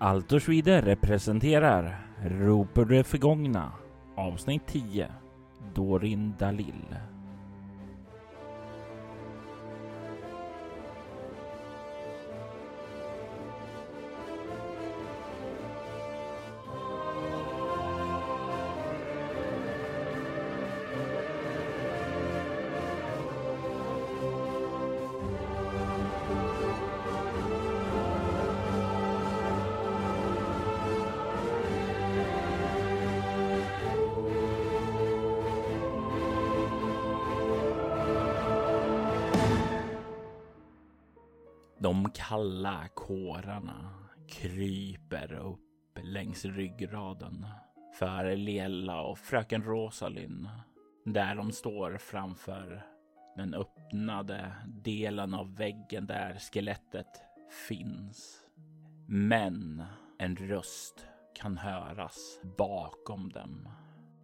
Altersvide representerar Roper det förgångna avsnitt 10 Dorin Dalil. Kalla kårarna kryper upp längs ryggraden för Lela och fröken Rosalind där de står framför den öppnade delen av väggen där skelettet finns. Men en röst kan höras bakom dem.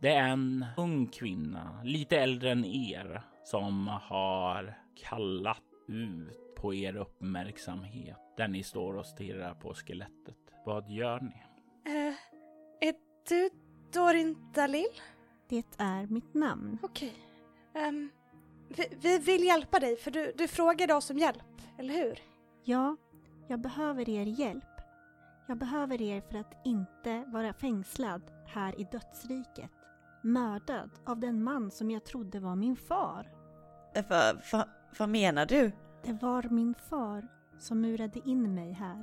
Det är en ung kvinna, lite äldre än er, som har kallat ut på er uppmärksamhet där ni står och stirrar på skelettet. Vad gör ni? Uh, är du Dorin Dalil? Det är mitt namn. Okej. Okay. Um, vi, vi, vill hjälpa dig för du, du frågade oss om hjälp, eller hur? Ja, jag behöver er hjälp. Jag behöver er för att inte vara fängslad här i dödsriket. Mördad av den man som jag trodde var min far. Vad va, va menar du? Det var min far som murade in mig här.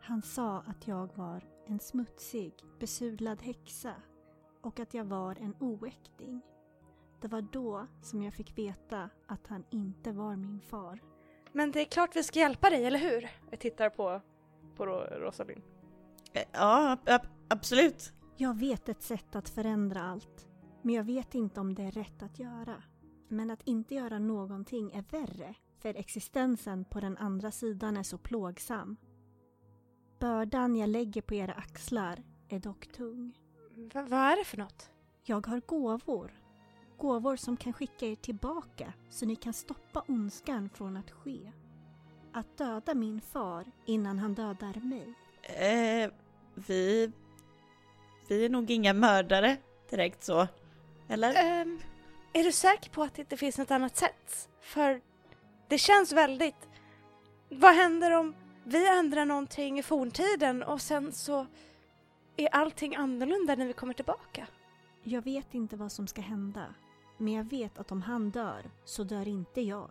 Han sa att jag var en smutsig, besudlad häxa och att jag var en oäkting. Det var då som jag fick veta att han inte var min far. Men det är klart vi ska hjälpa dig, eller hur? Jag tittar på, på Rosalind. Eh, ja, ab absolut. Jag vet ett sätt att förändra allt, men jag vet inte om det är rätt att göra. Men att inte göra någonting är värre för existensen på den andra sidan är så plågsam. Bördan jag lägger på era axlar är dock tung. V vad är det för något? Jag har gåvor. Gåvor som kan skicka er tillbaka så ni kan stoppa ondskan från att ske. Att döda min far innan han dödar mig. Eh, vi... Vi är nog inga mördare direkt så. Eller? Um, är du säker på att det inte finns något annat sätt? För det känns väldigt... Vad händer om vi ändrar någonting i forntiden och sen så är allting annorlunda när vi kommer tillbaka? Jag vet inte vad som ska hända. Men jag vet att om han dör så dör inte jag.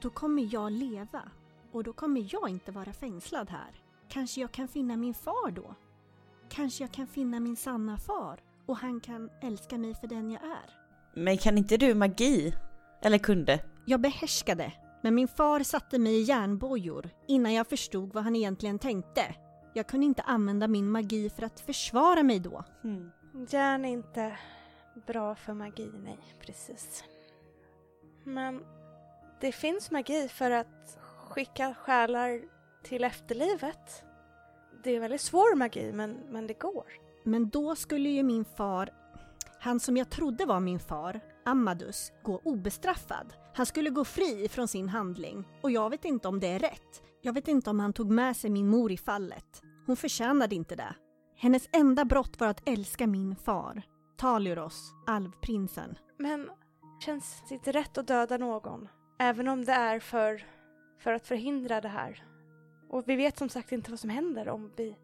Då kommer jag leva och då kommer jag inte vara fängslad här. Kanske jag kan finna min far då? Kanske jag kan finna min sanna far och han kan älska mig för den jag är. Men kan inte du magi? Eller kunde? Jag behärskade men min far satte mig i järnbojor innan jag förstod vad han egentligen tänkte. Jag kunde inte använda min magi för att försvara mig då. Mm. Järn är inte bra för magi, nej precis. Men det finns magi för att skicka själar till efterlivet. Det är väldigt svår magi, men, men det går. Men då skulle ju min far, han som jag trodde var min far, Amadus gå obestraffad. Han skulle gå fri från sin handling och jag vet inte om det är rätt. Jag vet inte om han tog med sig min mor i fallet. Hon förtjänade inte det. Hennes enda brott var att älska min far, Taliros, alvprinsen. Men känns det inte rätt att döda någon? Även om det är för, för att förhindra det här. Och vi vet som sagt inte vad som händer om vi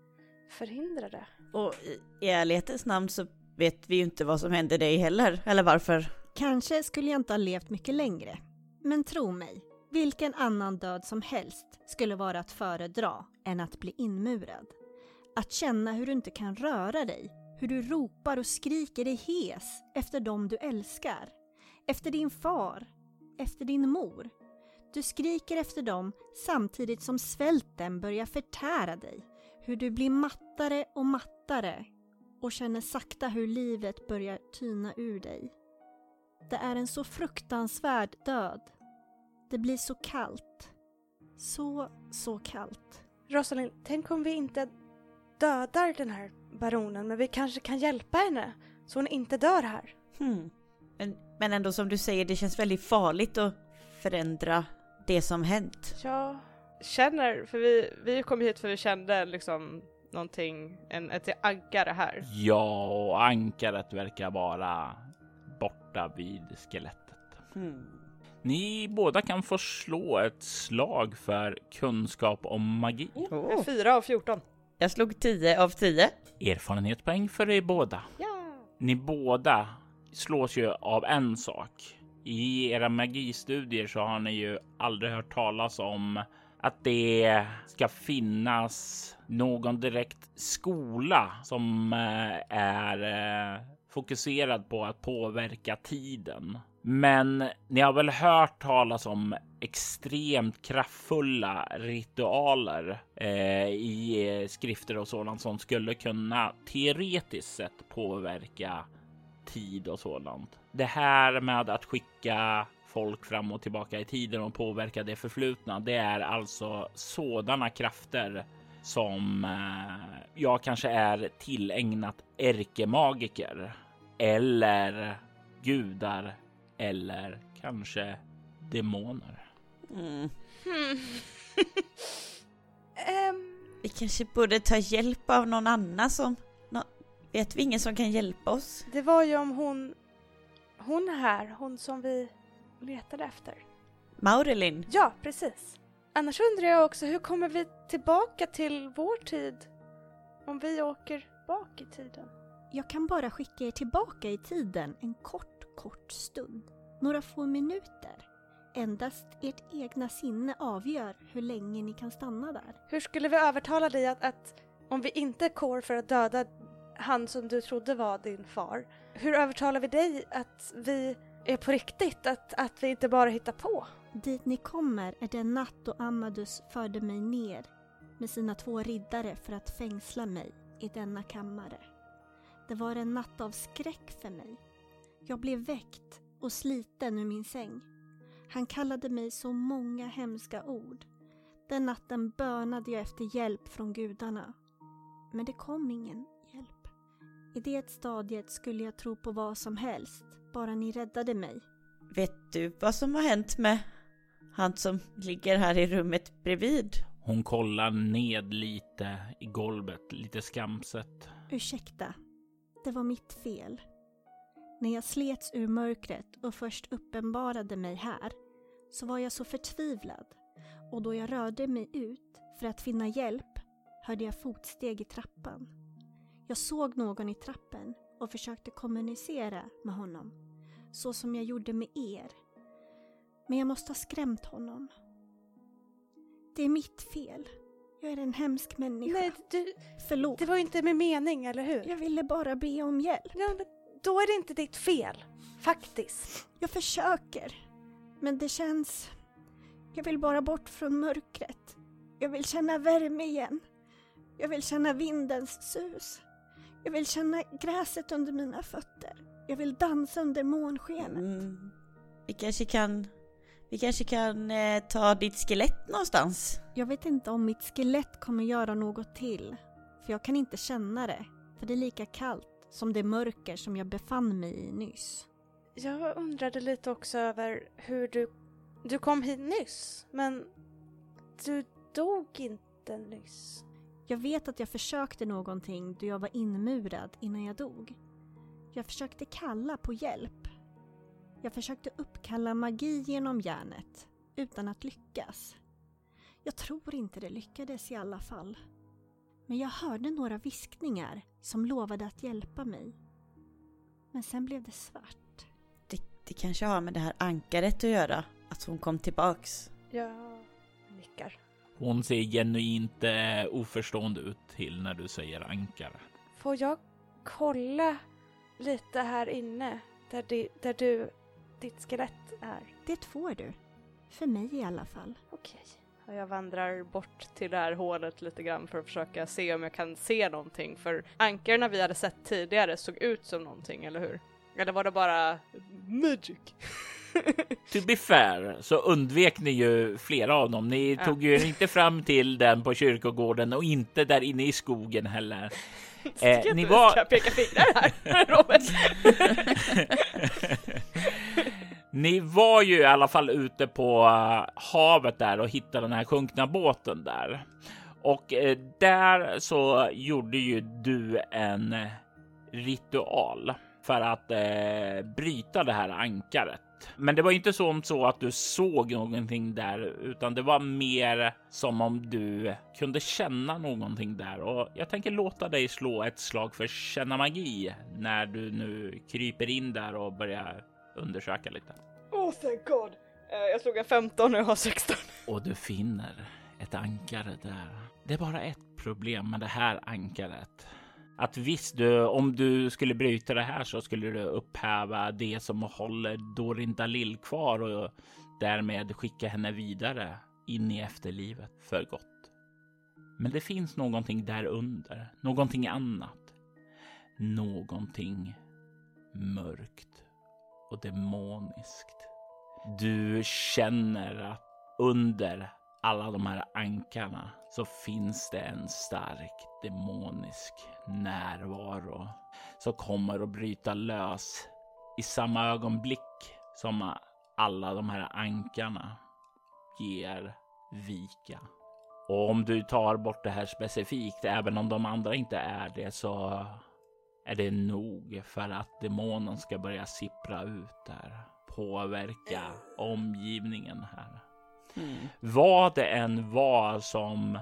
förhindrar det. Och i, i ärlighetens namn så vet vi ju inte vad som hände dig heller, eller varför. Kanske skulle jag inte ha levt mycket längre. Men tro mig, vilken annan död som helst skulle vara att föredra än att bli inmurad. Att känna hur du inte kan röra dig, hur du ropar och skriker dig hes efter dem du älskar. Efter din far, efter din mor. Du skriker efter dem samtidigt som svälten börjar förtära dig. Hur du blir mattare och mattare och känner sakta hur livet börjar tyna ur dig. Det är en så fruktansvärd död. Det blir så kallt. Så, så kallt. Rosalind, tänk om vi inte dödar den här baronen men vi kanske kan hjälpa henne så hon inte dör här. Hmm. Men, men ändå som du säger, det känns väldigt farligt att förändra det som hänt. Ja, känner, för vi, vi kom hit för vi kände liksom någonting, en, ett ankare här? Ja, och ankaret verkar vara borta vid skelettet. Hmm. Ni båda kan få slå ett slag för kunskap om magi. Oh. Fyra av 14. Jag slog 10 av 10. Erfarenhetspoäng för er båda. Ja! Ni båda slås ju av en sak. I era magistudier så har ni ju aldrig hört talas om att det ska finnas någon direkt skola som eh, är eh, fokuserad på att påverka tiden. Men ni har väl hört talas om extremt kraftfulla ritualer eh, i skrifter och sådant som skulle kunna teoretiskt sett påverka tid och sådant. Det här med att skicka folk fram och tillbaka i tiden och påverka det förflutna. Det är alltså sådana krafter som eh, jag kanske är tillägnat ärkemagiker eller gudar eller kanske demoner. Mm. Hmm. Ehm, Vi kanske borde ta hjälp av någon annan som... Nå, vet vi ingen som kan hjälpa oss? det var ju om hon, hon här, hon som vi letade efter. Maurelin? Ja, precis. Annars undrar jag också, hur kommer vi tillbaka till vår tid? Om vi åker bak i tiden? Jag kan bara skicka er tillbaka i tiden en kort, kort stund. Några få minuter. Endast ert egna sinne avgör hur länge ni kan stanna där. Hur skulle vi övertala dig att, att om vi inte kår för att döda han som du trodde var din far, hur övertalar vi dig att vi är på riktigt? Att, att vi inte bara hittar på? Dit ni kommer är den natt då Amadus förde mig ner med sina två riddare för att fängsla mig i denna kammare. Det var en natt av skräck för mig. Jag blev väckt och sliten ur min säng. Han kallade mig så många hemska ord. Den natten bönade jag efter hjälp från gudarna. Men det kom ingen hjälp. I det stadiet skulle jag tro på vad som helst, bara ni räddade mig. Vet du vad som har hänt med han som ligger här i rummet bredvid? Hon kollar ned lite i golvet, lite skamset. Ursäkta, det var mitt fel. När jag slets ur mörkret och först uppenbarade mig här så var jag så förtvivlad och då jag rörde mig ut för att finna hjälp hörde jag fotsteg i trappan. Jag såg någon i trappen och försökte kommunicera med honom så som jag gjorde med er. Men jag måste ha skrämt honom. Det är mitt fel. Jag är en hemsk människa. Nej, du, Förlåt. det var ju inte med mening, eller hur? Jag ville bara be om hjälp. Ja, men då är det inte ditt fel. Faktiskt. Jag försöker. Men det känns... Jag vill bara bort från mörkret. Jag vill känna värme igen. Jag vill känna vindens sus. Jag vill känna gräset under mina fötter. Jag vill dansa under månskenet. Mm. Vi kanske kan... Vi kanske kan eh, ta ditt skelett någonstans? Jag vet inte om mitt skelett kommer göra något till. För jag kan inte känna det. För det är lika kallt som det mörker som jag befann mig i nyss. Jag undrade lite också över hur du... Du kom hit nyss, men du dog inte nyss. Jag vet att jag försökte någonting då jag var inmurad innan jag dog. Jag försökte kalla på hjälp. Jag försökte uppkalla magi genom järnet utan att lyckas. Jag tror inte det lyckades i alla fall. Men jag hörde några viskningar som lovade att hjälpa mig. Men sen blev det svart. Det, det kanske har med det här ankaret att göra. Att hon kom tillbaks. Nickar. Hon ser genuint eh, oförstående ut till när du säger ankare. Får jag kolla lite här inne där, di, där du, ditt skelett är? Det får du. För mig i alla fall. Okej. Och jag vandrar bort till det här hålet lite grann för att försöka se om jag kan se någonting. För ankarna vi hade sett tidigare såg ut som någonting, eller hur? Eller var det bara magic? To be fair så undvek ni ju flera av dem. Ni Ja. tog ju inte fram till den på kyrkogården och inte där inne i skogen heller. Eh, ni var- Ska peka fingrar här, Robert? Ni var ju i alla fall ute på eh, havet där och hittade den här sjunkna båten där. Och eh, där så gjorde ju du en ritual för att eh, bryta det här ankaret. Men det var inte som så att du såg någonting där, utan det var mer som om du kunde känna någonting där. Och jag tänker låta dig slå ett slag för känna magi när du nu kryper in där och börjar undersöka lite. Oh thank god! Eh, jag slog en 15 och jag har 16. Och du finner ett ankare där. Det är bara ett problem med det här ankaret att visst, du, om du skulle bryta det här så skulle du upphäva det som håller Dorin Dalil kvar och därmed skicka henne vidare in i efterlivet för gott. Men det finns någonting därunder, någonting annat. Någonting mörkt och demoniskt. Du känner att under alla de här ankarna så finns det en stark demonisk närvaro som kommer att bryta lös i samma ögonblick som alla de här ankarna ger vika. Och om du tar bort det här specifikt, även om de andra inte är det, så är det nog för att demonen ska börja sippra ut där, påverka omgivningen här. Mm. Vad det än var som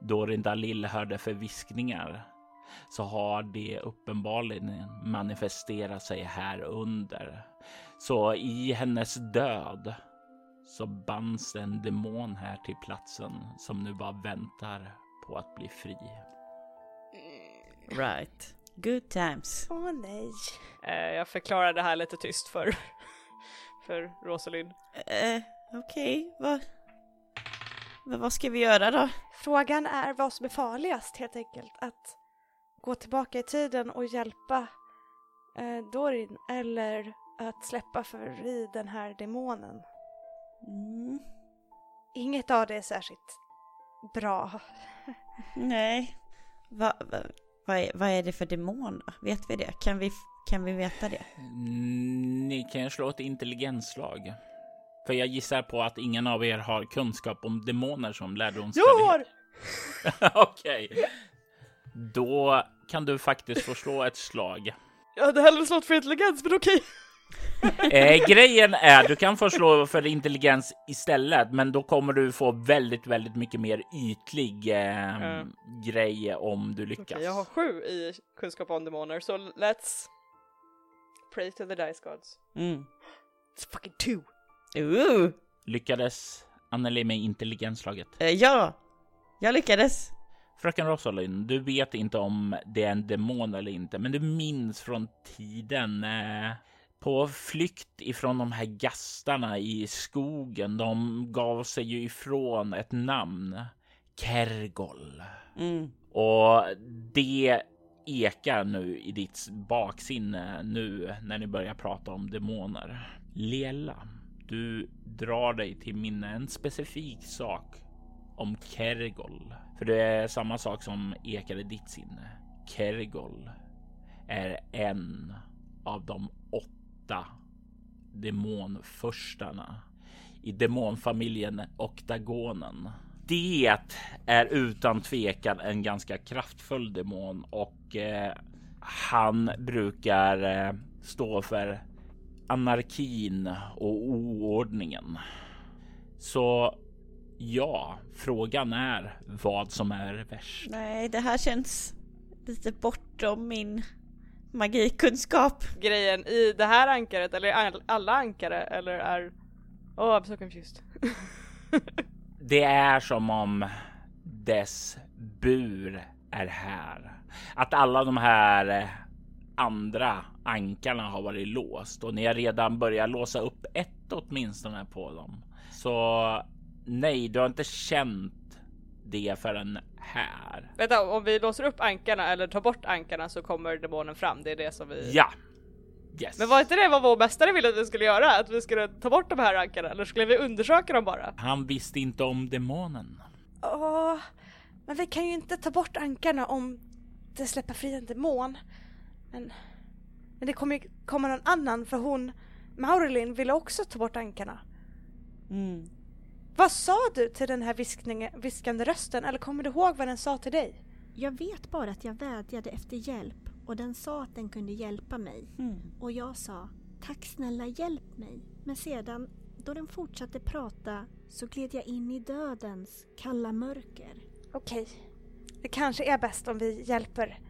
Dorin Dalil hörde för viskningar så har det uppenbarligen manifesterat sig här under. Så i hennes död så bands en demon här till platsen som nu bara väntar på att bli fri. Right. Good times. Åh oh, nej. Eh, jag förklarar det här lite tyst för, för Rosalind. Eh, Okej, okay, vad... Vad ska vi göra då? Frågan är vad som är farligast helt enkelt. Att gå tillbaka i tiden och hjälpa eh, Dorin eller att släppa fri den här demonen. Mm. Inget av det är särskilt bra. Nej. Va, va, vad, är, vad är det för demon då? Vet vi det? Kan vi, kan vi veta det? Mm, ni kan slå ett intelligensslag. För jag gissar på att ingen av er har kunskap om demoner som lärdomsfärdighet. Jag har! Okej. Okay. Då kan du faktiskt få slå ett slag. Jag hade hellre slått för intelligens, men okej. eh, grejen är, du kan få slå för intelligens istället, men då kommer du få väldigt, väldigt mycket mer ytlig eh, mm. grej om du lyckas. Okay, jag har sju i kunskap om demoner, så let's pray to the dice gods. Mm. It's fucking two. Ooh. Lyckades Anneli med intelligensslaget? Uh, ja, jag lyckades. Fröken Rosalind, du vet inte om det är en demon eller inte, men du minns från tiden eh, på flykt ifrån de här gastarna i skogen. De gav sig ju ifrån ett namn. Kergol. Mm. Och det ekar nu i ditt baksinne nu när ni börjar prata om demoner. Lela, du drar dig till minne en specifik sak om Kergol. För det är samma sak som ekar i ditt sinne. Kergol är en av de åtta demonförstarna i demonfamiljen Oktagonen. Det är utan tvekan en ganska kraftfull demon och eh, han brukar eh, stå för anarkin och oordningen. Så ja, frågan är vad som är värst. Nej, det här känns lite bortom min magikunskap. Grejen i det här ankaret, eller alla ankare, eller är... Åh, oh, I'm so confused. det är som om dess bur är här. Att alla de här andra ankarna har varit låst och ni har redan börjat låsa upp ett åtminstone på dem. Så nej, du har inte känt det förrän här. Vänta, om vi låser upp ankarna eller tar bort ankarna så kommer demonen fram. Det är det som vi... Ja! Yes. Men var inte det vad vår mästare ville att vi skulle göra? Att vi skulle ta bort de här ankarna? Eller skulle vi undersöka dem bara? Han visste inte om demonen. Åh, men vi kan ju inte ta bort ankarna om det släpper fri en demon. Men, men det kommer komma någon annan för hon, Maurelin, ville också ta bort ankarna. Mm. Vad sa du till den här viskningen, viskande rösten eller kommer du ihåg vad den sa till dig? Jag vet bara att jag vädjade efter hjälp och den sa att den kunde hjälpa mig. Mm. Och jag sa tack snälla hjälp mig. Men sedan, då den fortsatte prata så gled jag in i dödens kalla mörker. Okej, det kanske är bäst om vi hjälper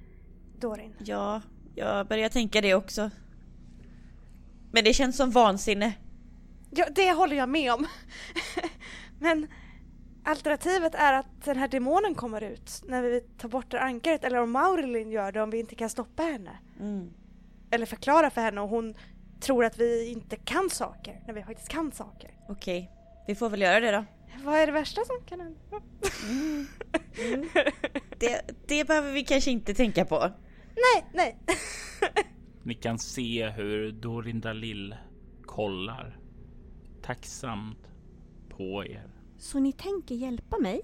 Dorin. Ja, jag börjar tänka det också. Men det känns som vansinne. Ja, det håller jag med om. Men alternativet är att den här demonen kommer ut när vi tar bort det ankaret eller om Maurilyn gör det om vi inte kan stoppa henne. Mm. Eller förklara för henne och hon tror att vi inte kan saker när vi faktiskt kan saker. Okej, vi får väl göra det då. Vad är det värsta som kan hända? Mm. Mm. Det, det behöver vi kanske inte tänka på. Nej, nej. Ni kan se hur Dorindalil kollar tacksamt på er. Så ni tänker hjälpa mig?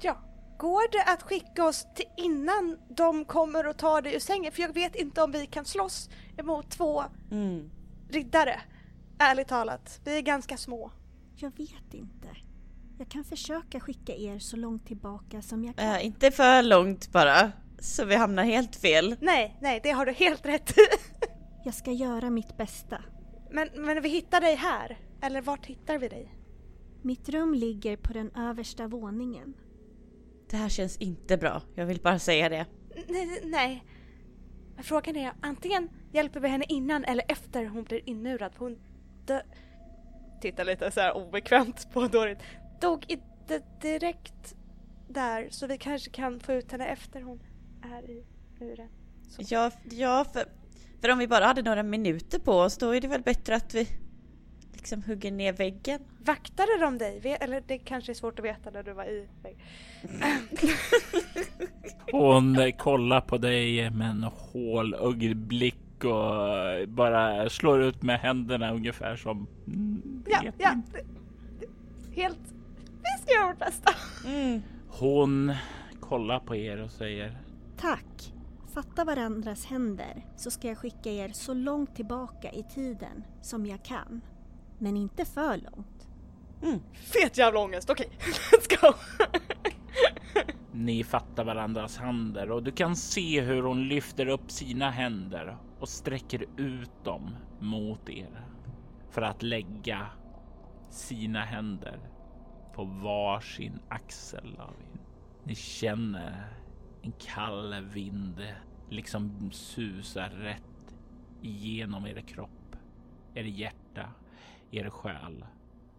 Ja. Går det att skicka oss till innan de kommer och tar dig ur sängen? För jag vet inte om vi kan slåss emot två Mm. riddare. Ärligt talat. Vi är ganska små. Jag vet inte. Jag kan försöka skicka er så långt tillbaka som jag kan. Äh, inte för långt bara, så vi hamnar helt fel. Nej, nej, det har du helt rätt i. Jag ska göra mitt bästa. Men, men vi hittar dig här. Eller vart hittar vi dig? Mitt rum ligger på den översta våningen. Det här känns inte bra, jag vill bara säga det. Nej, nej. Men frågan är antingen hjälper vi henne innan eller efter hon blir inmurad. För hon dö... Tittar lite så här obekvämt på Dorit. Dog inte direkt där så vi kanske kan få ut henne efter hon är i muren. Så. Ja, ja för, för om vi bara hade några minuter på oss då är det väl bättre att vi liksom hugger ner väggen. Vaktade de dig? Eller det kanske är svårt att veta när du var i vägg. Hon kollar på dig med en hålögd blick och bara slår ut med händerna ungefär som... Mm, Ja, ja. inte. Helt... Vi ska göra vårt bästa. Mm. Hon kollar på er och säger Tack! Fatta varandras händer så ska jag skicka er så långt tillbaka i tiden som jag kan. Men inte för långt. Mm. Fet jävla ångest, okej. Let's go. Ni fattar varandras händer och du kan se hur hon lyfter upp sina händer och sträcker ut dem mot er för att lägga sina händer på varsin axel av er. Ni känner en kall vind liksom susa rätt igenom er kropp, er hjärta, er själ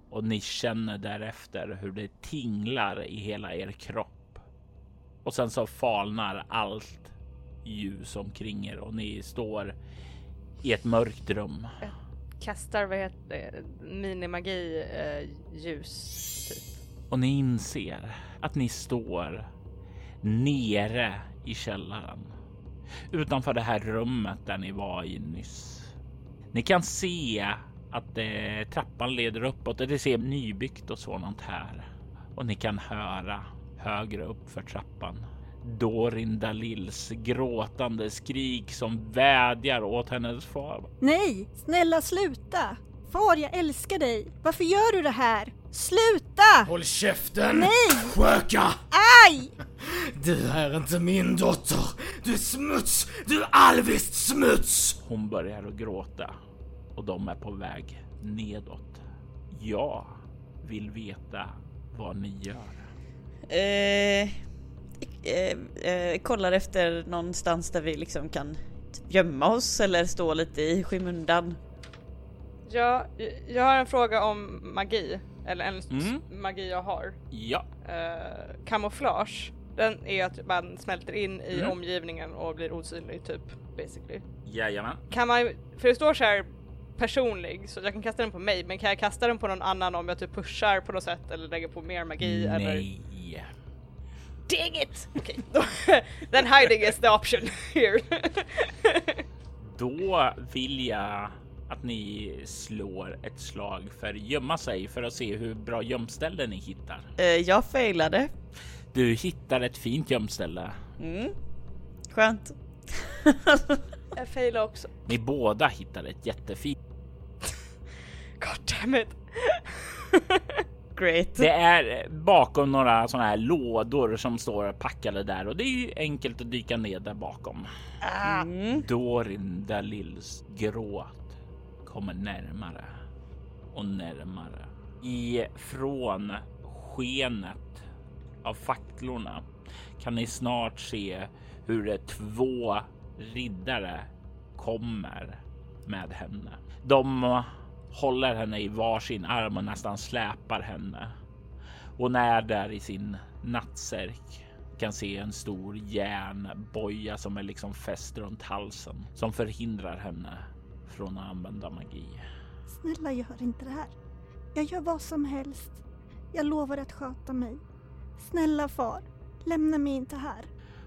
och ni känner därefter hur det tinglar i hela er kropp. Och sen så falnar allt ljus omkring er och ni står i ett mörkt rum. Kastar vad heter minimagi eh, ljus typ. Och ni inser att ni står nere i källaren. Utanför det här rummet där ni var i nyss. Ni kan se att eh, trappan leder uppåt och det ser nybyggt och sådant här. Och ni kan höra högre upp för trappan Dorin Dalils gråtande skrik som vädjar åt hennes far. Nej! Snälla sluta! Far, jag älskar dig! Varför gör du det här? Sluta! Håll käften! Nej! Sköka! Aj! Du är inte min dotter! Du är smuts! Du är alviskt smuts! Hon börjar att gråta och de är på väg nedåt. Jag vill veta vad ni gör. Eh, eh, eh, kollar efter någonstans där vi liksom kan gömma oss eller stå lite i skymundan. Ja, jag har en fråga om magi. Eller en Mm. magi jag har. Ja, Uh, kamouflage. Den är att man smälter in i Mm. omgivningen och blir osynlig typ basically. jajamän. Kan man, för det står så här personlig så jag kan kasta den på mig men kan jag kasta den på någon annan om jag typ pushar på något sätt eller lägger på mer magi eller? Nej. Dang it! Okej, då- then hiding is the option here. Då vill jag att ni slår ett slag för gömma sig för att se hur bra gömställe ni hittar. Eh, jag failade. Du hittar ett fint gömställe. Mm. Skönt. jag failar också. Ni båda hittar ett jättefint. God damn it. Great. Det är bakom några sådana här lådor som står packade där och det är ju enkelt att dyka ner där bakom. Mm. Dorin Dalils gråt kommer närmare och närmare. Ifrån skenet av facklorna kan ni snart se hur två riddare kommer med henne. De håller henne i varsin arm och nästan släpar henne. Hon är där i sin nattsärk. Kan se en stor järnboja som är liksom fäst runt halsen som förhindrar henne från att använda magi. Snälla gör inte det här. Jag gör vad som helst. Jag lovar att sköta mig. Snälla far, lämna mig inte här.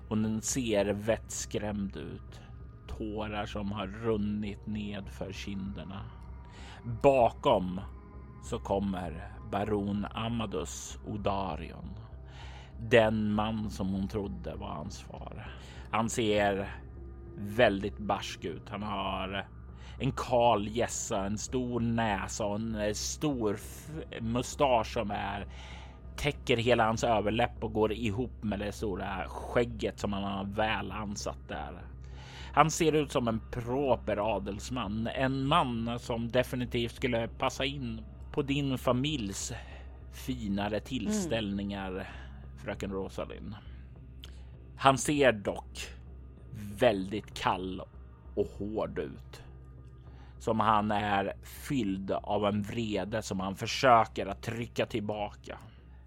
Hon ser vettskrämd ut. Tårar som har runnit ned för kinderna. Bakom så kommer baron Amadus Odarion. Den man som hon trodde var hans far. Han ser väldigt barsk ut. Han har en kal gässa, en stor näsa och en eh, stor mustasch som är täcker hela hans överläpp och går ihop med det stora skägget som han har väl ansatt där. Han ser ut som en proper adelsman, en man som definitivt skulle passa in på din familjs finare tillställningar, fröken Rosalind. Han ser dock väldigt kall och hård ut. Som han är fylld av en vrede som han försöker att trycka tillbaka.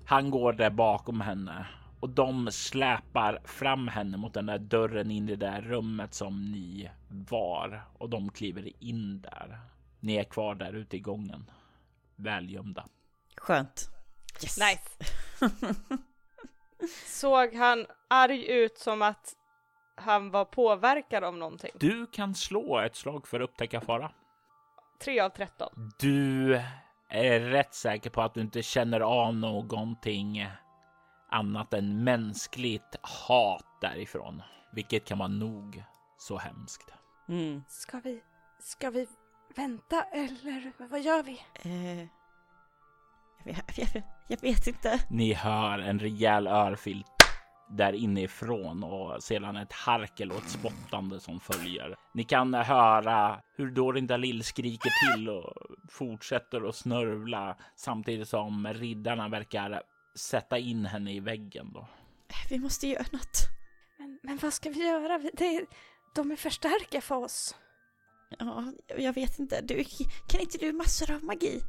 Han går där bakom henne och de släpar fram henne mot den där dörren in i det där rummet som ni var och de kliver in där. Ni är kvar där ute i gången. Välgömda. Skönt. Yes. Nice. Såg han arg ut som att han var påverkad av någonting? Du kan slå ett slag för att upptäcka fara. 3 av 13. Du är rätt säker på att du inte känner av någonting annat än mänskligt hat därifrån, vilket kan vara nog så hemskt. Mm. Ska vi, ska vi vänta eller vad gör vi? Eh, jag, vet, jag, vet, jag vet inte. Ni hör en rejäl örfil där inifrån och sedan ett harkel och ett spottande som följer. Ni kan höra hur Dorin Dalil skriker till och fortsätter att snörvla samtidigt som riddarna verkar sätta in henne i väggen. Då. Vi måste göra något. Men, men vad ska vi göra? Det, de är för starka för oss. Ja, jag vet inte. Du, kan inte du massor av magi?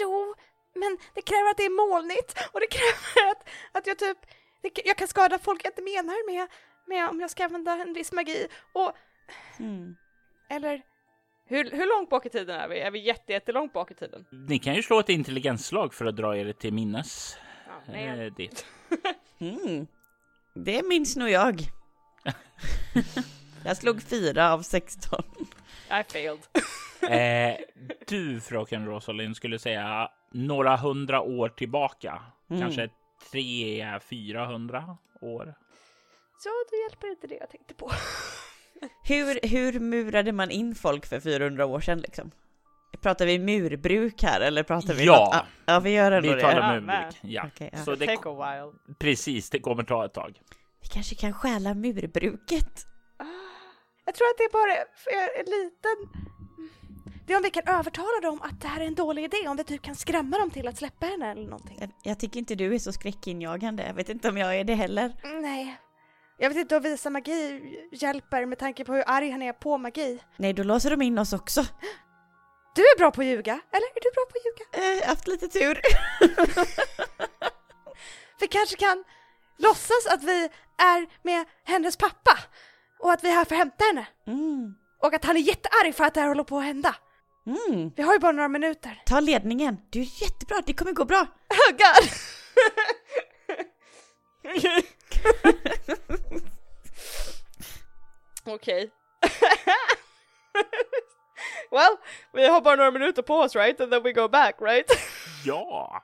Jo, men det kräver att det är molnigt och det kräver att, att jag typ, jag kan skada folk jag inte menar med, med om jag ska använda en viss magi. Och, Mm. eller, hur, hur långt bak i tiden är vi? Är vi jätte, jättelångt bak i tiden? Ni kan ju slå ett intelligensslag för att dra er till minnes. Ja, Eh, det. Mm. Det minns nog jag. jag slog fyra av 16. I failed. Eh, du, fröken Rosalind, skulle säga några hundra år tillbaka. Mm. Kanske tre, fyra hundra år. Så det hjälper inte det jag tänkte på. Hur, hur murade man in folk för 400 år sedan liksom? Pratar vi murbruk här eller pratar vi Ja. något? Ja, vi gör ändå Vi det. talar Ja, murbruk. med. Ja, Okej, ja. så det, Take a while. precis, det kommer ta ett tag. Vi kanske kan stjäla murbruket? Jag tror att det är bara för en liten... Det är om vi kan övertala dem att det här är en dålig idé, om vi typ kan skrämma dem till att släppa henne eller någonting. Jag, jag tycker inte du är så skräckinjagande. Jag vet inte om jag är det heller. Nej. Jag vet inte om visa magi hjälper med tanke på hur arg han är på magi. Nej, då låser de in oss också. Du är bra på att ljuga, eller? Är du bra på att ljuga? Eh, haft lite tur. Vi kanske kan låtsas att vi är med hennes pappa och att vi är här för att hämta henne. Mm. Och att han är jättearg för att det här håller på att hända. Mm. Vi har ju bara några minuter. Ta ledningen. Du är jättebra, det kommer gå bra. Oh god! Okej. well, vi har bara några minuter på oss right? And then we go back right? Ja,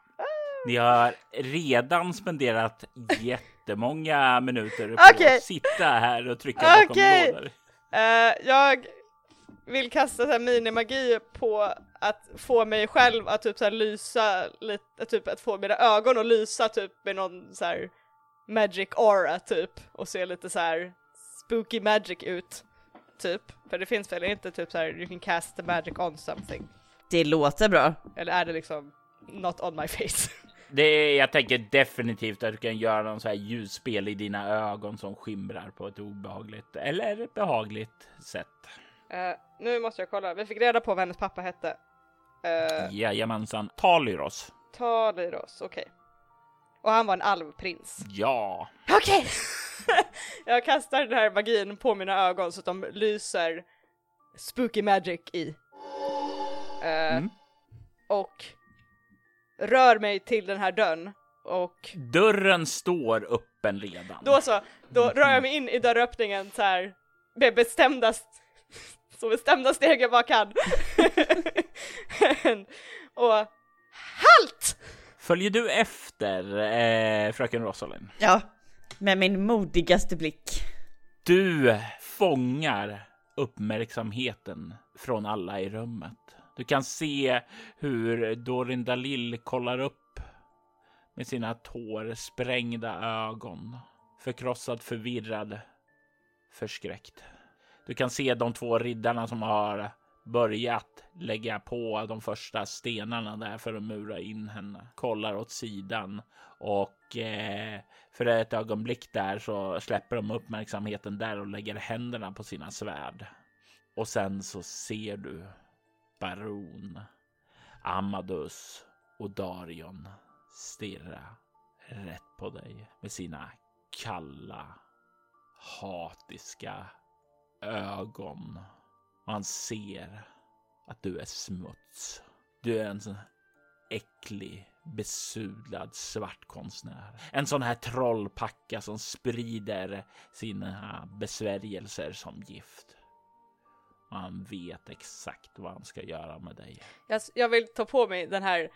ni har redan spenderat jättemånga minuter på Okej. att sitta här och trycka bakom Okej. lådor. Eh, jag vill kasta så här minimagi på att få mig själv att typ så här lysa lite, typ att få mina ögon att lysa typ med någon så här magic aura typ och se lite så här spooky magic ut. Typ, för det finns väl inte typ så här you can cast the magic on something. Det låter bra. Eller är det liksom not on my face? Det är, jag tänker definitivt att du kan göra någon så här ljusspel i dina ögon som skimrar på ett obehagligt eller behagligt sätt. Eh, nu måste jag kolla, vi fick reda på vad hennes pappa hette. Uh, Jajamensan. Talyros. Talyros, okej. Och han var en alvprins. Ja. Okej! jag kastar den här magin på mina ögon så att de lyser spooky magic i. Eh, Mm. Och rör mig till den här dörren och Dörren står öppen redan. då så, då rör jag mig in i dörröppningen så här med bestämda, så bestämda steg jag bara kan. och HALT! Följer du efter eh, fröken Rosalind? Ja, med min modigaste blick. Du fångar uppmärksamheten från alla i rummet. Du kan se hur Dorin Dalil kollar upp med sina tårsprängda ögon. Förkrossad, förvirrad, förskräckt. Du kan se de två riddarna som har börjat lägga på de första stenarna där för att mura in henne. Kollar åt sidan och eh, för ett ögonblick där så släpper de uppmärksamheten där och lägger händerna på sina svärd. Och sen så ser du Baron, Amadus och Darion stirra rätt på dig med sina kalla, hatiska ögon. Och han ser att du är smuts. Du är en sån äcklig, besudlad svart konstnär. En sån här trollpacka som sprider sina besvärjelser som gift. Och han vet exakt vad han ska göra med dig. Jag, jag vill ta på mig den här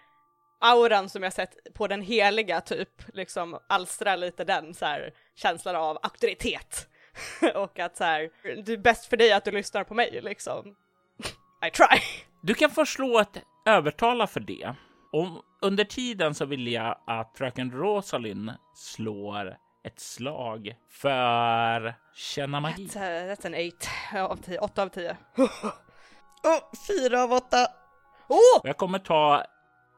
auran som jag sett på den heliga typ, liksom alstra lite den så här känslan av auktoritet. och att så här, det är bäst för dig att du lyssnar på mig liksom. I try. Du kan få slå ett övertala för det. Och under tiden så vill jag att fröken Rosalind slår ett slag för känna magi. That's, uh, that's an eight av tio, åtta av tio. Åh, fyra av åtta! Oh! Och jag kommer ta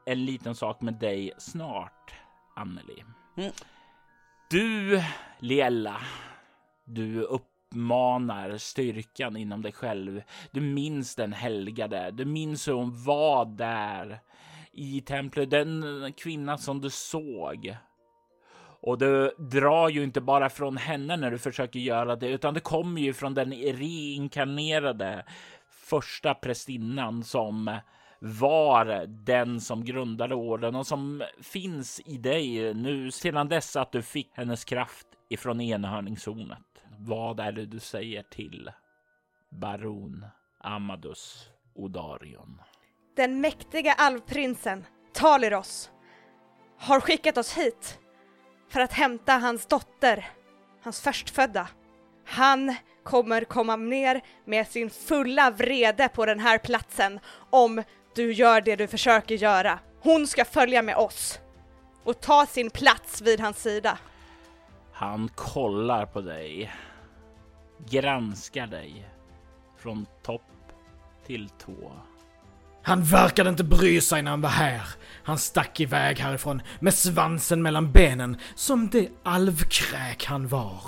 en liten sak med dig snart, Anneli. Mm. Du, Liella, du uppmanar styrkan inom dig själv. Du minns den helgade. Du minns hur hon var där i templet, den kvinna som du såg. Och du drar ju inte bara från henne när du försöker göra det, utan det kommer ju från den reinkarnerade första prästinnan som var den som grundade orden och som finns i dig nu sedan dess att du fick hennes kraft ifrån enhörningshornet. Vad är det du säger till baron Amadus Odarion? Den mäktiga alvprinsen Taliros har skickat oss hit för att hämta hans dotter, hans förstfödda. Han kommer komma ner med sin fulla vrede på den här platsen om du gör det du försöker göra. Hon ska följa med oss och ta sin plats vid hans sida. Han kollar på dig, granskar dig från topp till tå. Han verkade inte bry sig när han var här. Han stack iväg härifrån med svansen mellan benen som det alvkräk han var.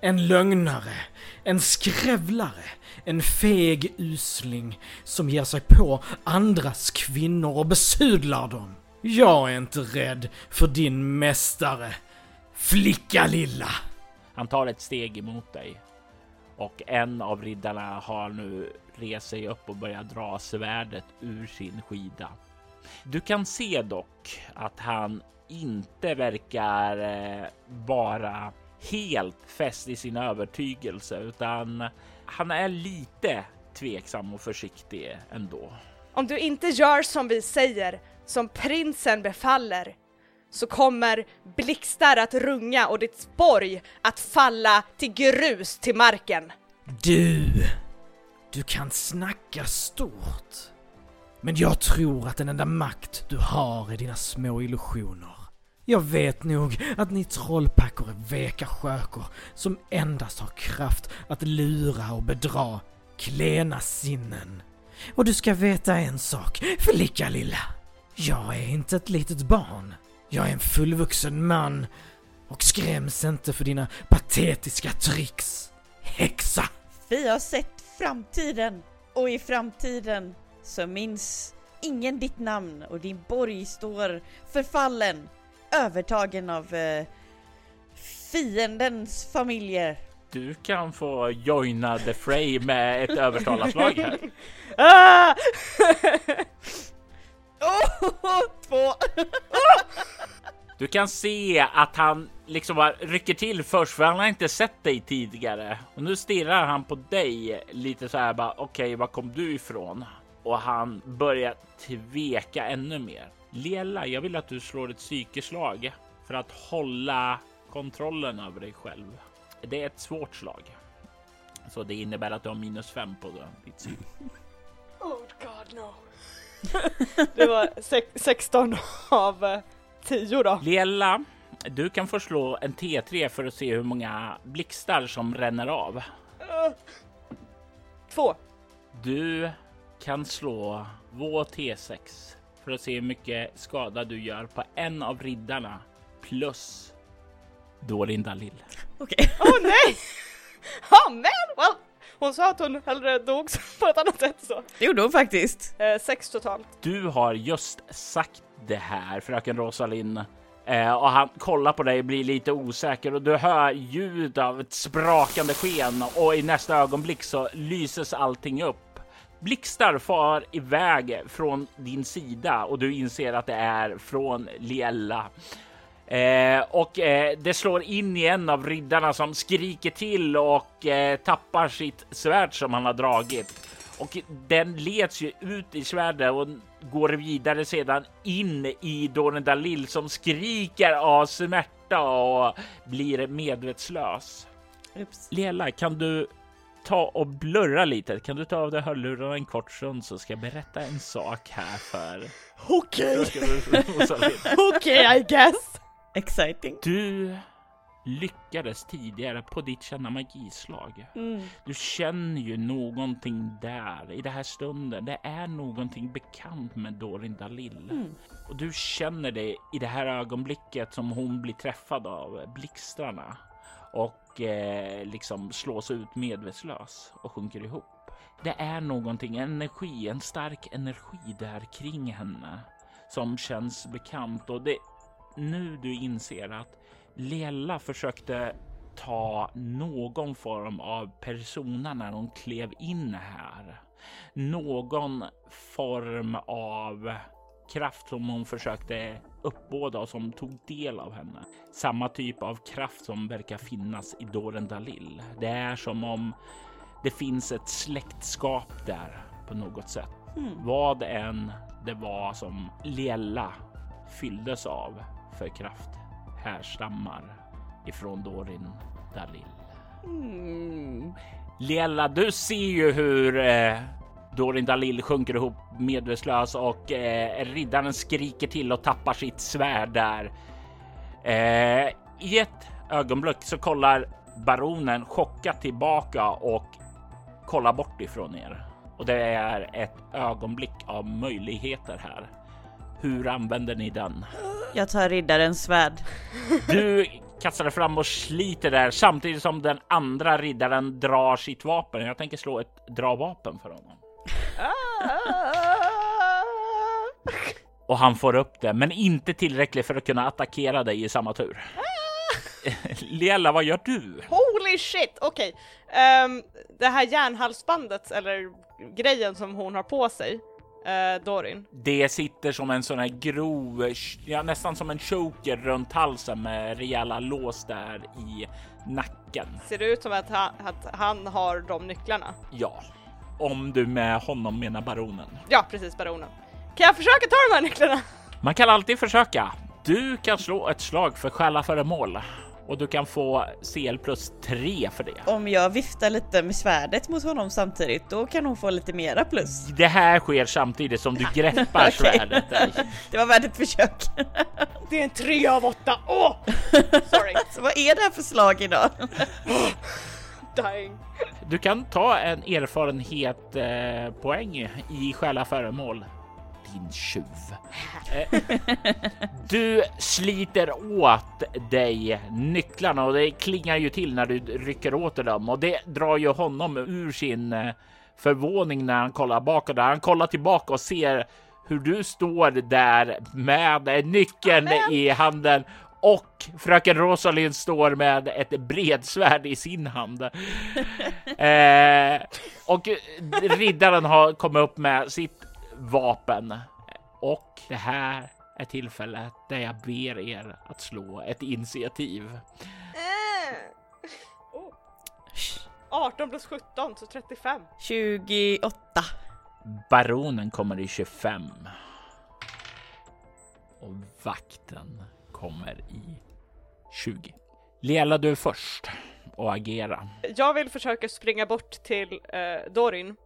En lögnare, en skrävlare, en feg usling som ger sig på andras kvinnor och besudlar dem. Jag är inte rädd för din mästare, flicka lilla. Han tar ett steg emot dig och en av riddarna har nu rest sig upp och börjat dra svärdet ur sin skida. Du kan se dock att han inte verkar eh, vara helt fäst i sin övertygelse utan han är lite tveksam och försiktig ändå. Om du inte gör som vi säger, som prinsen befaller, så kommer blixtar att runga och ditt borg att falla till grus till marken. Du, du kan snacka stort. Men jag tror att den enda makt du har är dina små illusioner. Jag vet nog att ni trollpackor är veka skökor som endast har kraft att lura och bedra klena sinnen. Och du ska veta en sak, flicka lilla. Jag är inte ett litet barn. Jag är en fullvuxen man och skräms inte för dina patetiska tricks. Häxa! Vi har sett framtiden och i framtiden så minns ingen ditt namn och din borg står förfallen, övertagen av eh, fiendens familjer. Du kan få joina the fray med ett övertalarslag här. Ah! Oh, två! Du kan se att han liksom bara rycker till först för han har inte sett dig tidigare. Och nu stirrar han på dig lite så här bara okej, okay, var kom du ifrån? Och han börjar tveka ännu mer. Lela, jag vill att du slår ett psykeslag för att hålla kontrollen över dig själv. Det är ett svårt slag. Så det innebär att du har minus fem på ditt psyke. Oh god no. Det var 16 av eh, 10 då. Lela, du kan få slå en T3 för att se hur många blixtar som ränner av. Uh, två. Du kan slå två T6 för att se hur mycket skada du gör på en av riddarna plus Dorin Dalil. Okej. Åh oh, nej! Oh, men well. Hon sa att hon hellre dog på ett annat sätt så. Det gjorde hon faktiskt. Eh, sex totalt. Du har just sagt det här, fröken Rosalind. Eh, och han kollar på dig, blir lite osäker och du hör ljud av ett sprakande sken och i nästa ögonblick så lyses allting upp. Blixtar far iväg från din sida och du inser att det är från Liella. Eh, och eh, det slår in i en av riddarna som skriker till och eh, tappar sitt svärd som han har dragit. Och den leds ju ut i svärdet och går vidare sedan in i Doren Dalil som skriker av smärta och blir medvetslös. Oops. Lela, kan du ta och blurra lite? Kan du ta av dig hörlurarna en kort stund så ska jag berätta en sak här för... Okej! Okej, I guess! Exciting. Du lyckades tidigare på ditt känna magislag. Mm. Du känner ju någonting där i den här stunden. Det är någonting bekant med Dorin Dalil. Mm. Och du känner det i det här ögonblicket som hon blir träffad av blixtrarna och eh, liksom slås ut medvetslös och sjunker ihop. Det är någonting, en energi, en stark energi där kring henne som känns bekant och det nu du inser att Lela försökte ta någon form av persona när hon klev in här. Någon form av kraft som hon försökte uppbåda och som tog del av henne. Samma typ av kraft som verkar finnas i Doren Dalil. Det är som om det finns ett släktskap där på något sätt. Mm. Vad än det var som Lela fylldes av för kraft härstammar ifrån Dorin Dalil. Mm. Liella, du ser ju hur eh, Dorin Dalil sjunker ihop medvetslös och eh, riddaren skriker till och tappar sitt svärd där. Eh, I ett ögonblick så kollar baronen chockat tillbaka och kollar bort ifrån er. Och det är ett ögonblick av möjligheter här. Hur använder ni den? Jag tar riddarens svärd. Du kastar fram och sliter där samtidigt som den andra riddaren drar sitt vapen. Jag tänker slå ett dra vapen för honom. Och han får upp det, men inte tillräckligt för att kunna attackera dig i samma tur. Liella, vad gör du? Holy shit! Okej, Ehm, det här järnhalsbandet eller grejen som hon har på sig, eh, Dorin. Det sitter som en sån här grov, ja, nästan som en choker runt halsen med rejäla lås där i nacken. Ser det ut som att han, att han har de nycklarna? Ja, om du med honom menar baronen. Ja, precis, baronen. Kan jag försöka ta de här nycklarna? Man kan alltid försöka. Du kan slå ett slag för stjäla föremål och du kan få CL plus 3 för det. Om jag viftar lite med svärdet mot honom samtidigt, då kan hon få lite mera plus. Det här sker samtidigt som du greppar svärdet. Det var värt ett försök. Det är en tre av åtta. Åh! Sorry. Så vad är det här för slag idag? Dying. Du kan ta en erfarenhet eh, poäng i stjäla föremål. Din tjuv. Eh, du sliter åt dig nycklarna och det klingar ju till när du rycker åt dem och det drar ju honom ur sin eh, förvåning när han kollar bakåt. Han kollar tillbaka och ser hur du står där med nyckeln i handen och fröken Rosalind står med ett bredsvärd i sin hand. Eh, och riddaren har kommit upp med sitt vapen. Och det här är tillfället där jag ber er att slå ett initiativ. Oh. 18 plus 17 så 35. 28. Baronen kommer i 25. Och vakten kommer i 20. Lela, du först och agera. Jag vill försöka springa bort till eh, Dorin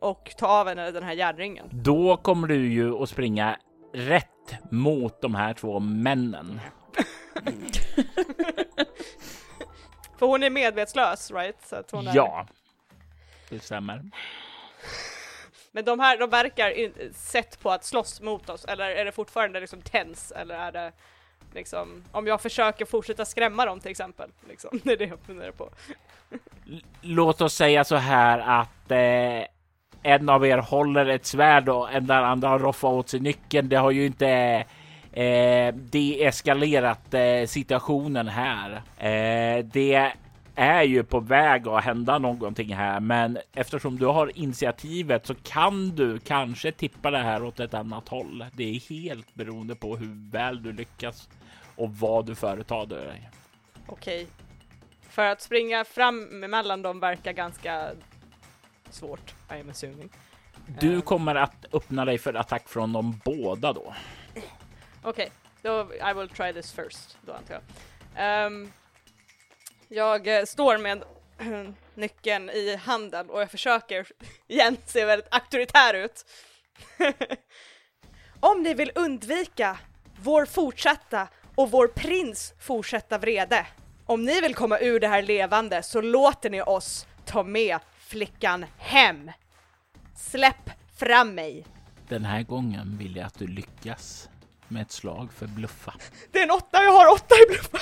och ta av henne den här järnringen. Då kommer du ju att springa rätt mot de här två männen. För hon är medvetslös, right? Så att hon är... Ja, det stämmer. Men de här, de verkar sett på att slåss mot oss, eller är det fortfarande liksom tens, eller är det liksom, om jag försöker fortsätta skrämma dem till exempel, liksom, det är det jag funderar på. Låt oss säga så här att eh, en av er håller ett svärd och en där andra roffat åt sig nyckeln. Det har ju inte eh, deeskalerat eh, situationen här. Eh, det är ju på väg att hända någonting här, men eftersom du har initiativet så kan du kanske tippa det här åt ett annat håll. Det är helt beroende på hur väl du lyckas och vad du företar dig. Okej. För att springa fram mellan dem verkar ganska svårt, i am assuming. Du Ehm. kommer att öppna dig för attack från de båda då. Okej, då I will try this first, då antar jag. Ehm, jag eh, står med nyckeln i handen och jag försöker igen se väldigt auktoritär ut. Om ni vill undvika vår fortsatta och vår prins fortsatta vrede, om ni vill komma ur det här levande så låter ni oss ta med flickan hem. Släpp fram mig. Den här gången vill jag att du lyckas med ett slag för bluffa. Det är en åtta, jag har åtta i bluffa.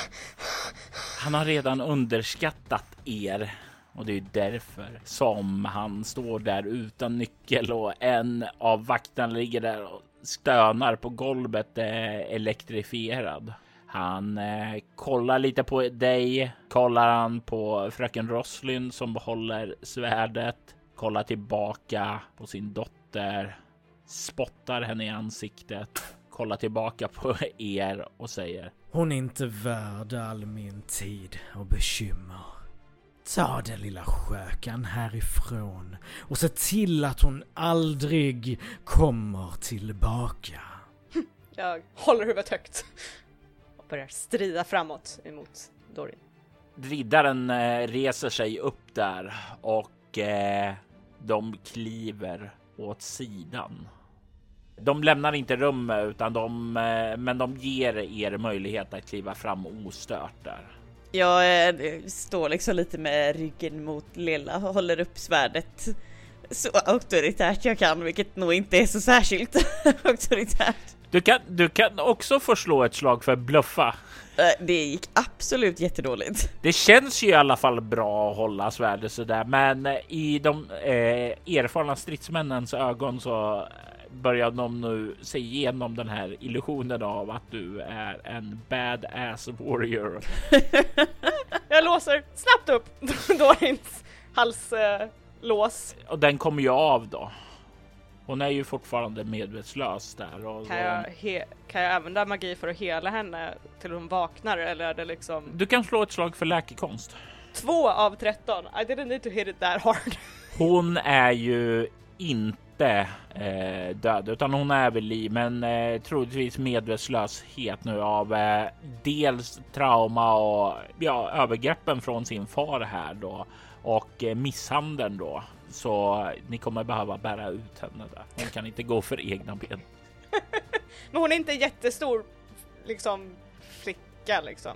Han har redan underskattat er och det är därför som han står där utan nyckel och en av vakterna ligger där och stönar på golvet eh, elektrifierad. Han eh, kollar lite på dig, kollar han på fröken Roslin som behåller svärdet, kollar tillbaka på sin dotter, spottar henne i ansiktet, kollar tillbaka på er och säger Hon är inte värd all min tid och bekymmer. Ta den lilla skökan härifrån och se till att hon aldrig kommer tillbaka. Jag håller huvudet högt börjar strida framåt emot Dorin. Riddaren eh, reser sig upp där och eh, de kliver åt sidan. De lämnar inte rummet utan de, eh, men de ger er möjlighet att kliva fram ostört där. Jag eh, står liksom lite med ryggen mot Lilla och håller upp svärdet så auktoritärt jag kan, vilket nog inte är så särskilt auktoritärt. Du kan, du kan också få slå ett slag för bluffa. Eh, Det gick absolut jättedåligt. Det känns ju i alla fall bra att hålla svärdet sådär, men eh, i de eh, erfarna stridsmännens ögon så börjar de nu se igenom den här illusionen av att du är en badass warrior. Jag låser snabbt upp Dorins halslås. Eh, lås. Och den kommer ju av då. Hon är ju fortfarande medvetslös där. Och kan, jag he- kan jag använda magi för att hela henne till hon vaknar eller är det liksom Du kan slå ett slag för läkekonst. två av 13? I didn't need to hit it that hard. Hon är ju inte inte eh, död utan hon är vid liv, men eh, troligtvis medvetslöshet nu av eh, dels trauma och ja, övergreppen från sin far här då och eh, misshandeln då. Så ni kommer behöva bära ut henne där. Hon kan inte gå för egna ben. Men hon är inte jättestor liksom flicka liksom.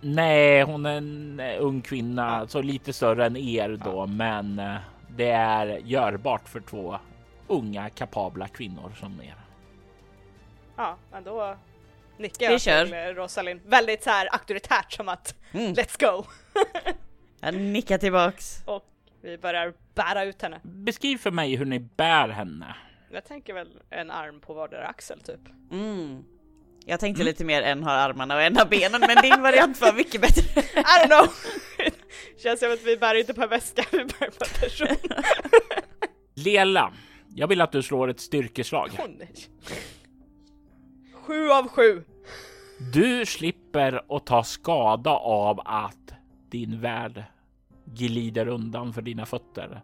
Nej, hon är en eh, ung kvinna, så lite större än er då, men eh, det är görbart för två unga kapabla kvinnor som er. Ja, men då nickar Vi jag kör. till eh, Rosalind. Väldigt så här auktoritärt som att Mm. let's go! Jag nickar tillbaks. Och vi börjar bära ut henne. Beskriv för mig hur ni bär henne. Jag tänker väl en arm på vardera axel typ. Mm. Jag tänkte lite mer en har armarna och en har benen, men din variant var mycket bättre. I don't know! Känns som att vi bär inte på en väska, vi bär på en person. Lela, jag vill att du slår ett styrkeslag. Åh nej. Sju av sju! Du slipper att ta skada av att din värld glider undan för dina fötter.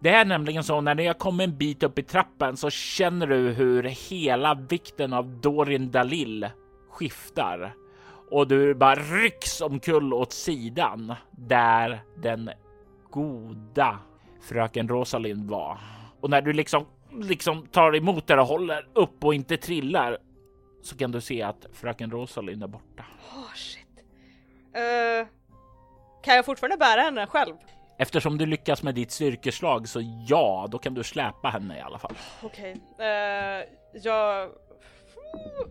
Det är nämligen så när jag har kommit en bit upp i trappen så känner du hur hela vikten av Dorin Dalil skiftar och du bara rycks omkull åt sidan där den goda fröken Rosalind var. Och när du liksom, liksom tar emot det och håller upp och inte trillar så kan du se att fröken Rosalind är borta. Oh, shit. Uh kan jag fortfarande bära henne själv? Eftersom du lyckas med ditt styrkeslag så ja, då kan du släpa henne i alla fall. Okej. Eh, jag...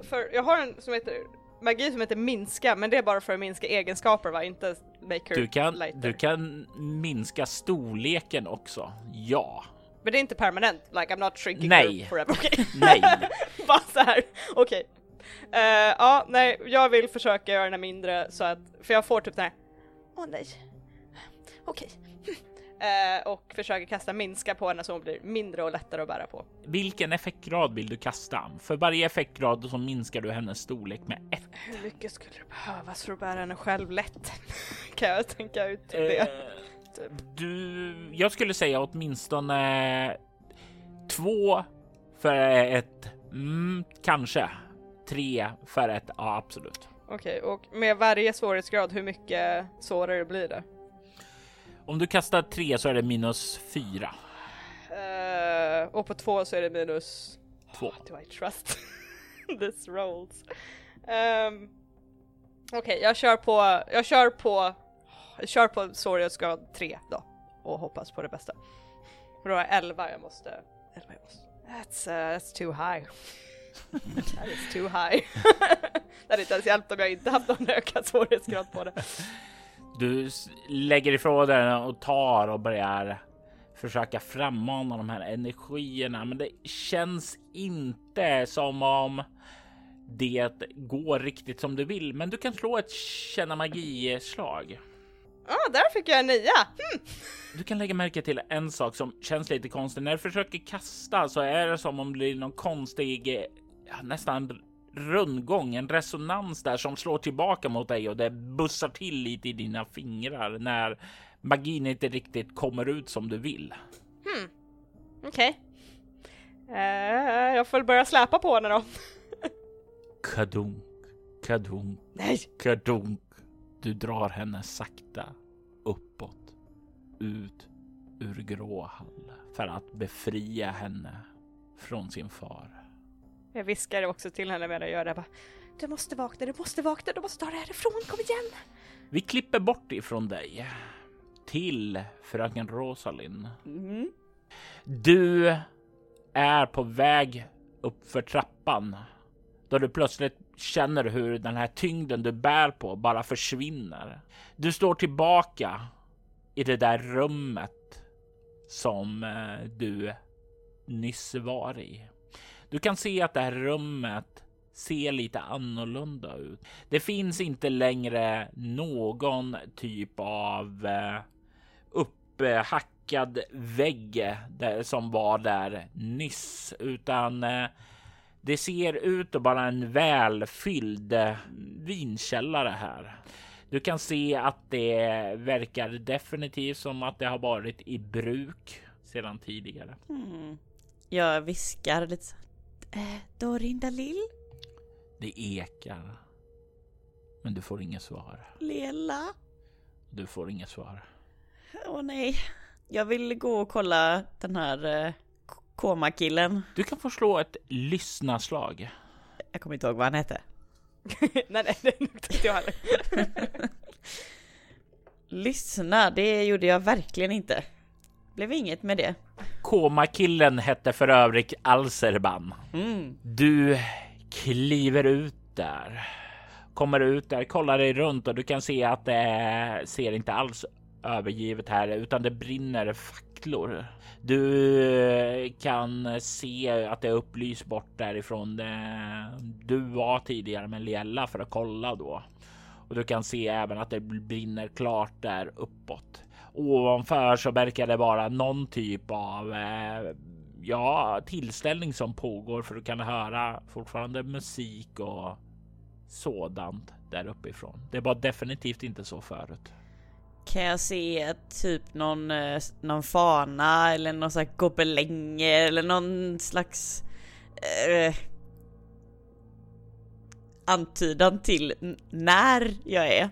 För jag har en som heter magi som heter minska, men det är bara för att minska egenskaper va? Inte make her Du kan, lighter. du kan minska storleken också. Ja. Men det är inte permanent, like I'm not shrinking Nej. forever. Okej. Nej. Bara så här. okej. Eh, ja, nej, jag vill försöka göra den mindre så att, för jag får typ den här, åh nej, okej. Eh, och försöker kasta minska på henne så hon blir mindre och lättare att bära på. Vilken effektgrad vill du kasta? För varje effektgrad så minskar du hennes storlek med ett. Hur mycket skulle det behövas för att bära henne själv lätt? kan jag tänka ut Eh, det? du, jag skulle säga åtminstone två för ett, mm, kanske tre för ett, ja absolut. Okej, och med varje svårighetsgrad, hur mycket svårare blir det? Om du kastar tre så är det minus fyra. Eh, och på två så är det minus... Två. Do I trust this rolls? Um, Okej, jag kör på, jag kör på, jag kör på svårighetsgrad 3 då. Och hoppas på det bästa. Och då är 11 jag måste, 11 jag måste. That's, uh, that's too high. That is too high. det hade inte ens hjälpt om jag inte haft någon ökad svårighetsgrad på det. Du lägger ifrån dig den och tar och börjar försöka frammana de här energierna, men det känns inte som om det går riktigt som du vill. Men du kan slå ett känna magi-slag. Ah, där fick jag en nia! Hmm. Du kan lägga märke till en sak som känns lite konstig. När du försöker kasta så är det som om det blir någon konstig, ja, nästan rundgång, en resonans där som slår tillbaka mot dig och det bussar till lite i dina fingrar när magin inte riktigt kommer ut som du vill. Okej. Eh, jag får väl börja släpa på henne då. Kadunk, kadunk, Nej! kadunk. Du drar henne sakta uppåt, ut ur Gråhall för att befria henne från sin far. Jag viskar också till henne medan jag gör det. Jag Bara, du måste vakna, du måste vakna, du måste ta dig härifrån, kom igen! Vi klipper bort ifrån dig till fröken Rosalind. Mm. Du är på väg upp för trappan då du plötsligt känner hur den här tyngden du bär på bara försvinner. Du står tillbaka i det där rummet som eh, du nyss var i. Du kan se att det här rummet ser lite annorlunda ut. Det finns inte längre någon typ av eh, upphackad vägg där, som var där nyss, utan eh, det ser ut att vara en välfylld eh, vinkällare här. Du kan se att det verkar definitivt som att det har varit i bruk sedan tidigare. Mm. Jag viskar lite. Eh, Dorinda Lill? Det ekar. Men du får inget svar. Lela? Du får inget svar. Åh nej. Jag vill gå och kolla den här eh, komakillen. Du kan få slå ett lyssnaslag. Jag kommer inte ihåg vad han hette. nej, nej, det är inte jag heller. Lyssna, det gjorde jag verkligen inte. Blev inget med det. Komakillen hette för övrigt Alserban. Mm. Du kliver ut där. Kommer ut där, kollar dig runt och du kan se att det ser inte alls övergivet här utan det brinner facklor. Du kan se att det är upplyst bort därifrån du var tidigare med Liella för att kolla då. Och du kan se även att det brinner klart där uppåt. Ovanför så verkar det vara någon typ av eh, ja, tillställning som pågår för du kan höra fortfarande musik och sådant där uppifrån. Det var definitivt inte så förut. Kan jag se typ någon, eh, någon fana eller någon slags gobelänger eller någon slags eh, antydan till när jag är?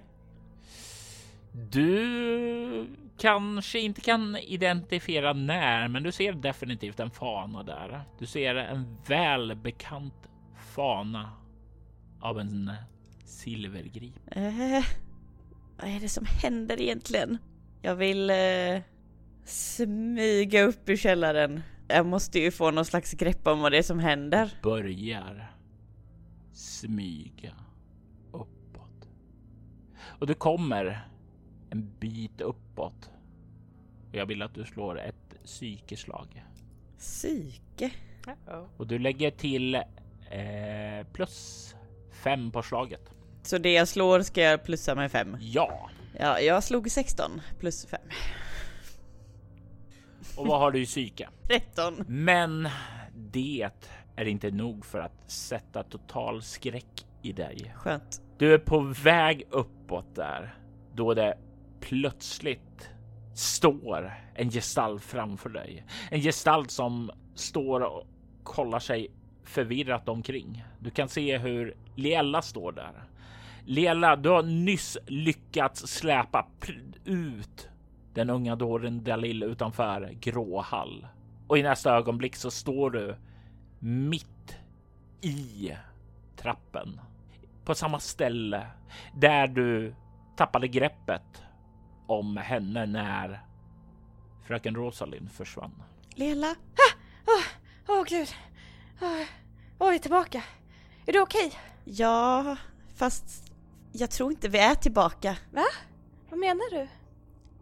Du kanske inte kan identifiera när, men du ser definitivt en fana där. Du ser en välbekant fana av en silvergrip. Eh, vad är det som händer egentligen? Jag vill eh, smyga upp ur källaren. Jag måste ju få någon slags grepp om vad det är som händer. börjar smyga uppåt. Och du kommer en bit uppåt. Och jag vill att du slår ett psykeslag. Psyke? Och du lägger till eh, plus fem på slaget. Så det jag slår ska jag plussa med fem? Ja, Ja, jag slog 16 plus 5. och vad har du i psyke? 13. Men det är inte nog för att sätta total skräck i dig. Skönt. Du är på väg uppåt där då det plötsligt står en gestalt framför dig. En gestalt som står och kollar sig förvirrat omkring. Du kan se hur Liella står där. Liella, du har nyss lyckats släpa ut den unga dåren Dalil utanför Gråhall. Och i nästa ögonblick så står du mitt i trappen på samma ställe där du tappade greppet om henne när fröken Rosalind försvann. Lela? Åh oh, gud. Åh, Oj, tillbaka. Är du okej? Ja, fast jag tror inte vi är tillbaka. Vad menar du?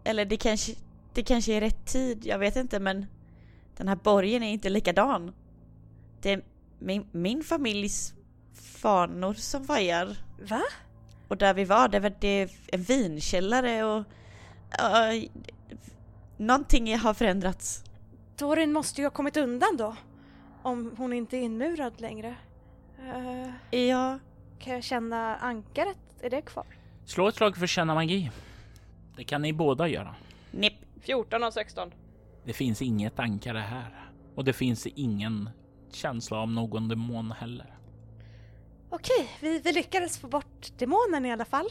Eller det kanske, det kanske är rätt tid, jag vet inte men den här borgen är inte likadan. Det är min, min familjs fanor som vajar. Va? Och där vi var, det var det är en vinkällare och... Uh, någonting har förändrats. Dorin måste ju ha kommit undan då. Om hon inte är inmurad längre. Eh, Ja, kan jag känna ankaret? Är det kvar? Slå ett slag för känna magi. Det kan ni båda göra. nipp. 14 av 16. Det finns inget ankare här och det finns ingen känsla av någon demon heller. Okej, vi, vi lyckades få bort demonen i alla fall.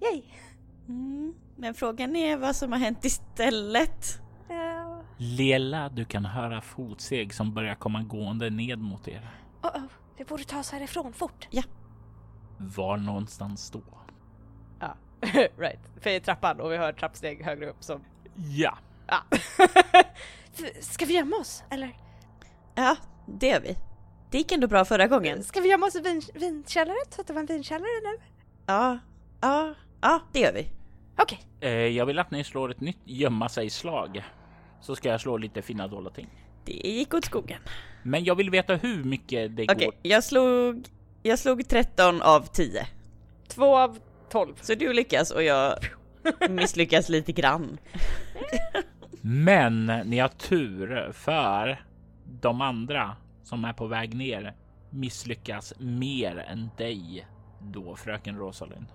Yay! Mm, men frågan är vad som har hänt istället. Uh, Lela, du kan höra fotsteg som börjar komma gående ned mot er. oh, oh, vi borde ta oss härifrån fort. Var någonstans då? right, för i trappan och vi hör trappsteg högre upp som... Ja, F- Ska vi gömma oss? Eller Ja, det gör vi. Det gick ändå bra förra gången. ska vi gömma oss i vin, vinkällaren? Så att det var en vinkällare nu? Ja, ja, ja, det gör vi. Okej, eh, jag vill att ni slår ett nytt gömma sig slag. Så ska jag slå lite fina dolda ting. Det gick åt skogen. Men jag vill veta hur mycket det Okej, går. jag slog... Jag slog 13 av 10. Två av tolv. Så du lyckas och jag misslyckas lite grann. Men ni har tur för de andra som är på väg ner misslyckas mer än dig då fröken Rosalind.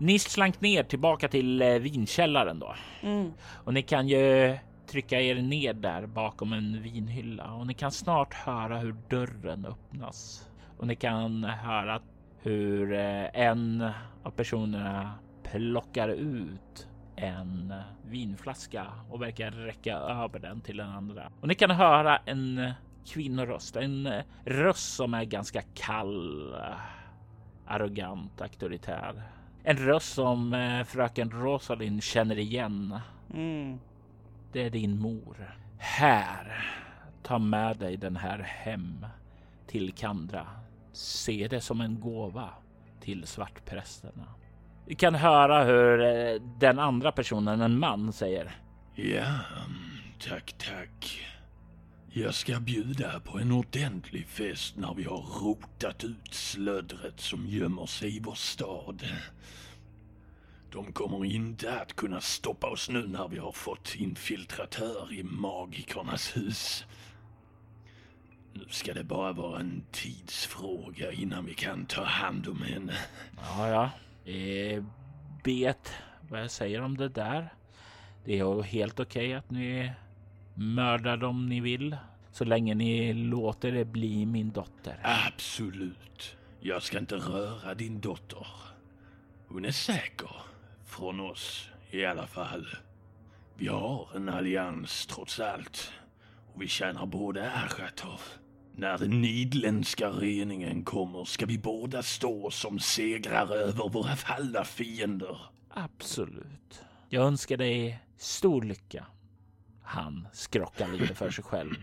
Ni slank ner tillbaka till eh, vinkällaren då Mm. och ni kan ju trycka er ner där bakom en vinhylla och ni kan snart höra hur dörren öppnas. Och ni kan höra hur eh, en av personerna plockar ut en vinflaska och verkar räcka över den till den andra. Och ni kan höra en kvinnoröst, en röst som är ganska kall, arrogant, auktoritär. En röst som eh, fröken Rosalind känner igen. Mm. Det är din mor. Här, ta med dig den här hem till Kandra. Se det som en gåva till svartprästerna. Vi kan höra hur eh, den andra personen, en man, säger. Ja, tack, tack. Jag ska bjuda på en ordentlig fest när vi har rotat ut slöddret som gömmer sig i vår stad. De kommer inte att kunna stoppa oss nu när vi har fått infiltratör i magikernas hus. Nu ska det bara vara en tidsfråga innan vi kan ta hand om henne. Ja, ja. Eh, bet vad jag säger om det där. Det är helt okej att ni mördar dem ni vill. Så länge ni låter det bli min dotter. Absolut. Jag ska inte röra din dotter. Hon är säker. Från oss i alla fall. Vi har en allians trots allt. Och vi tjänar båda Ashatov. När den nidländska reningen kommer ska vi båda stå som segrare över våra fallna fiender. Absolut. Jag önskar dig stor lycka. Han skrockar lite för sig själv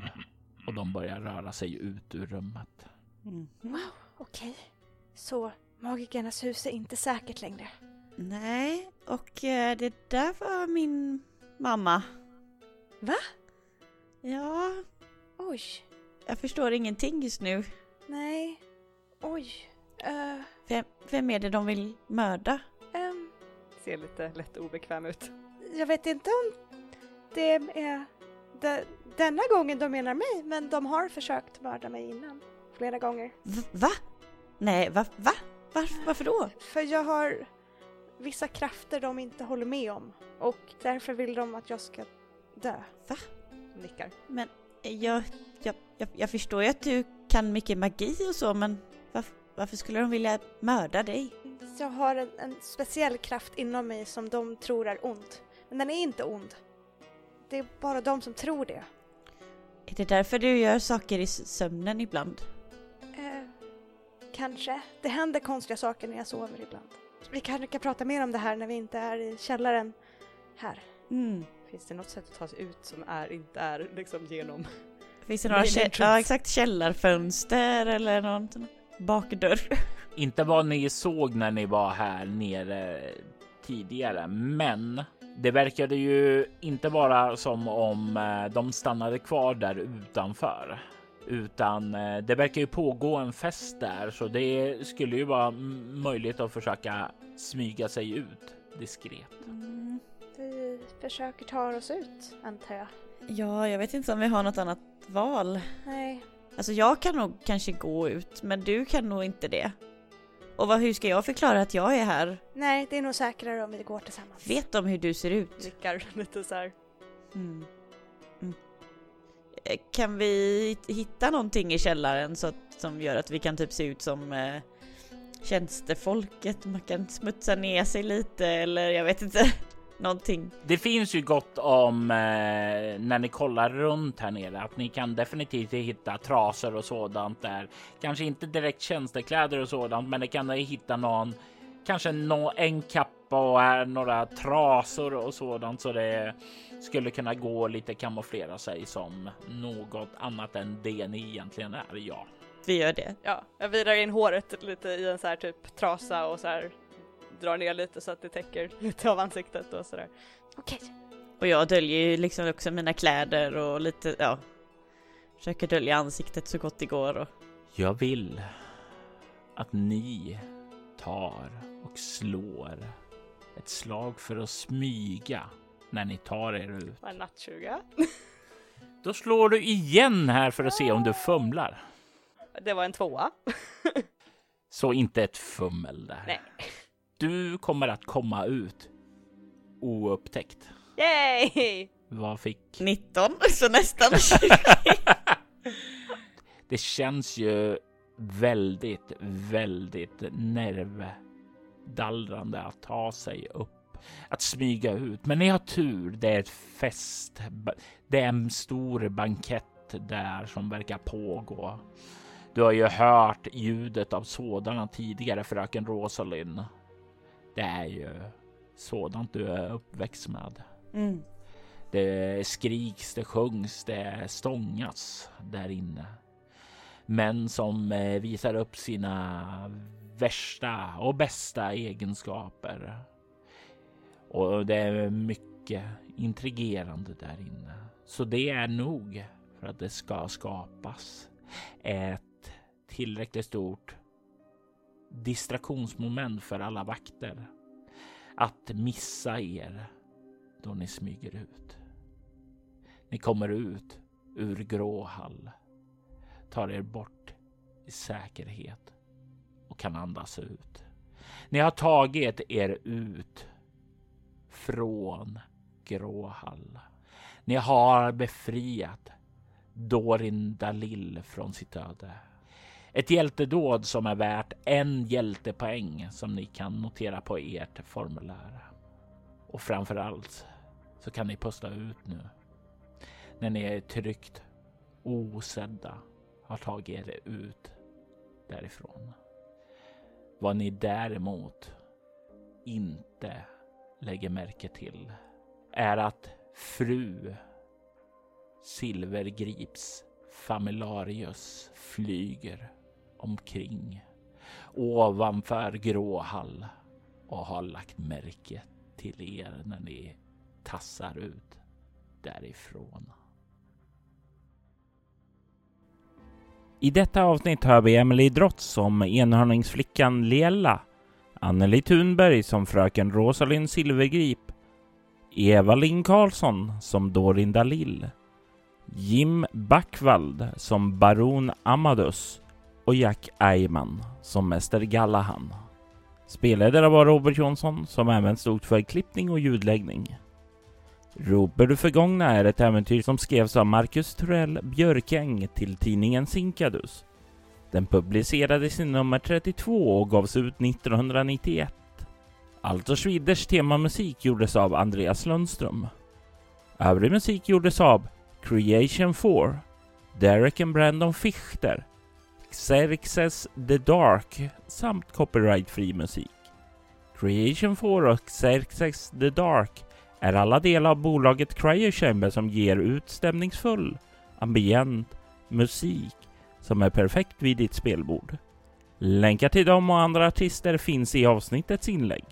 och de börjar röra sig ut ur rummet. Mm. Okej. Så magikernas hus är inte säkert längre. Nej, och eh, det där var min mamma. Va? Ja, Oj. jag förstår ingenting just nu. Nej. Oj. Uh, Vem, vem är det de vill mörda? ehm, Ser lite lätt obekväm ut. jag vet inte om det är de, denna gången de menar mig, men de har försökt mörda mig innan. Flera gånger. Va? Nej, va? va? Varför, varför då? För jag har vissa krafter de inte håller med om. Och därför vill de att jag ska dö. Nickar. Men eh, jag, jag, jag, jag förstår ju att du kan mycket magi och så, men varför, varför skulle de vilja mörda dig? Jag har en, en speciell kraft inom mig som de tror är ond. Men den är inte ond. Det är bara de som tror det. Är det därför du gör saker i sömnen ibland? Eh, kanske. Det händer konstiga saker när jag sover ibland. Vi kanske kan prata mer om det här när vi inte är i källaren här. Mm. Finns det något sätt att ta sig ut som är, inte är liksom genom? Finns det några kä- ja, exakt, källarfönster eller någon bakdörr? Inte vad ni såg när ni var här nere tidigare, men det verkade ju inte vara som om eh, de stannade kvar där utanför, utan eh, det verkar ju pågå en fest där, så det skulle ju vara möjligt att försöka smyga sig ut diskret. Mm. Vi försöker ta oss ut, antar jag. Ja, jag vet inte om vi har något annat val. Nej. Alltså jag kan nog kanske gå ut, men du kan nog inte det. Och vad, hur ska jag förklara att jag är här? Nej, det är nog säkrare om vi går tillsammans. Vet de hur du ser ut? Nickar lite så här. Mm. Mm. Eh, Kan vi hit- hitta någonting i källaren så att, som gör att vi kan typ se ut som eh, tjänstefolket? Man kan smutsa ner sig lite eller jag vet inte. Någonting. Det finns ju gott om eh, när ni kollar runt här nere att ni kan definitivt hitta trasor och sådant där. Kanske inte direkt tjänstekläder och sådant, men det kan ni hitta någon, kanske nå, en kappa och här några trasor och sådant så det skulle kunna gå lite kamouflera sig som något annat än det ni egentligen är. Ja, Vi gör det. Ja, jag virar in håret lite i en så här typ trasa och så här drar ner lite så att det täcker lite av ansiktet och sådär. Okej. Och jag döljer ju liksom också mina kläder och lite, ja. Försöker dölja ansiktet så gott det går och jag vill att ni tar och slår ett slag för att smyga när ni tar er ut. Var en nattsuga. Då slår du igen här för att se om du fumlar. Det var en tvåa. Så inte ett fummel där. Nej. Du kommer att komma ut oupptäckt. Yay! Vad fick? 19, så nästan 20. Det känns ju väldigt, väldigt nervdallrande att ta sig upp, att smyga ut. Men ni har tur. Det är ett fest. Det är en stor bankett där som verkar pågå. Du har ju hört ljudet av sådana tidigare, fröken Rosalind. Det är ju sådant du är uppväxt med. Mm. Det skriks, det sjungs, det stångas där inne. Män som eh, visar upp sina värsta och bästa egenskaper. Och det är mycket intrigerande där inne. Så det är nog för att det ska skapas ett tillräckligt stort distraktionsmoment för alla vakter. Att missa er då ni smyger ut. Ni kommer ut ur Gråhall, tar er bort i säkerhet och kan andas ut. Ni har tagit er ut från Gråhall. Ni har befriat Dorin Dalil från sitt öde. Ett hjältedåd som är värt en hjältepoäng som ni kan notera på ert formulär. Och framför allt så kan ni pusta ut nu när ni är tryggt osedda har tagit er ut därifrån. Vad ni däremot inte lägger märke till är att fru Silvergrips Familarius flyger omkring ovanför Gråhall och har lagt märke till er när ni tassar ut därifrån. I detta avsnitt hör vi Emily Drott som enhörningsflickan Lela, Anneli Thunberg som fröken Rosalind Silvergrip, Eva-Linn Karlsson som Dorin Dalil, Jim Backvald som Baron Amadus och Jack Eyman som Mäster Gallahan. Spelledare var Robert Jonsson som även stod för klippning och ljudläggning. Roper du förgångna är ett äventyr som skrevs av Marcus Turell Björkäng till tidningen Sinkadus. Den publicerades i nummer 32 och gavs ut 1991. Alto Schwiders temamusik gjordes av Andreas Lundström. Övrig musik gjordes av Creation 4, Derek and Brandon Fichter, Xerxes The Dark samt copyrightfri musik. Creation 4 och Xerxes The Dark är alla delar av bolaget Cryo Chamber som ger ut stämningsfull, ambient musik som är perfekt vid ditt spelbord. Länkar till dem och andra artister finns i avsnittets inlägg.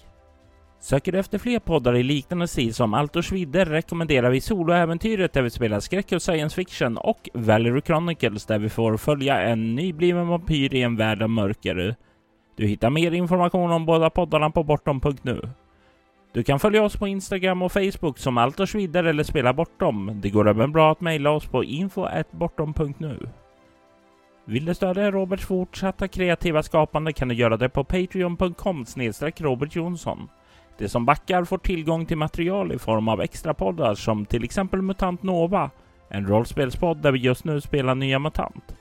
Söker du efter fler poddar i liknande stil som Allt och Schwider rekommenderar vi Soloäventyret där vi spelar skräck och science fiction och Valery Chronicles där vi får följa en nybliven vampyr i en värld av mörker. Du hittar mer information om båda poddarna på bortom.nu. Du kan följa oss på Instagram och Facebook som Allt och Schwider eller Spela Bortom. Det går även bra att mejla oss på info.bortom.nu. Vill du stödja Roberts fortsatta kreativa skapande kan du göra det på patreon.com Robert Jonsson. De som backar får tillgång till material i form av extra poddar som till exempel Mutant Nova, en rollspelspodd där vi just nu spelar nya MUTANT.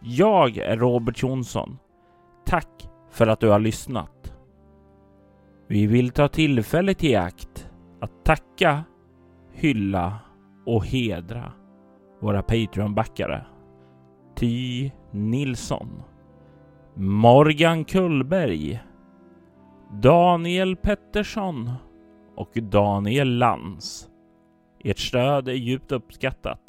Jag är Robert Jonsson. Tack för att du har lyssnat. Vi vill ta tillfället i akt att tacka, hylla och hedra våra Patreon-backare. Ty Nilsson, Morgan Kullberg, Daniel Pettersson och Daniel Lantz. Ert stöd är djupt uppskattat.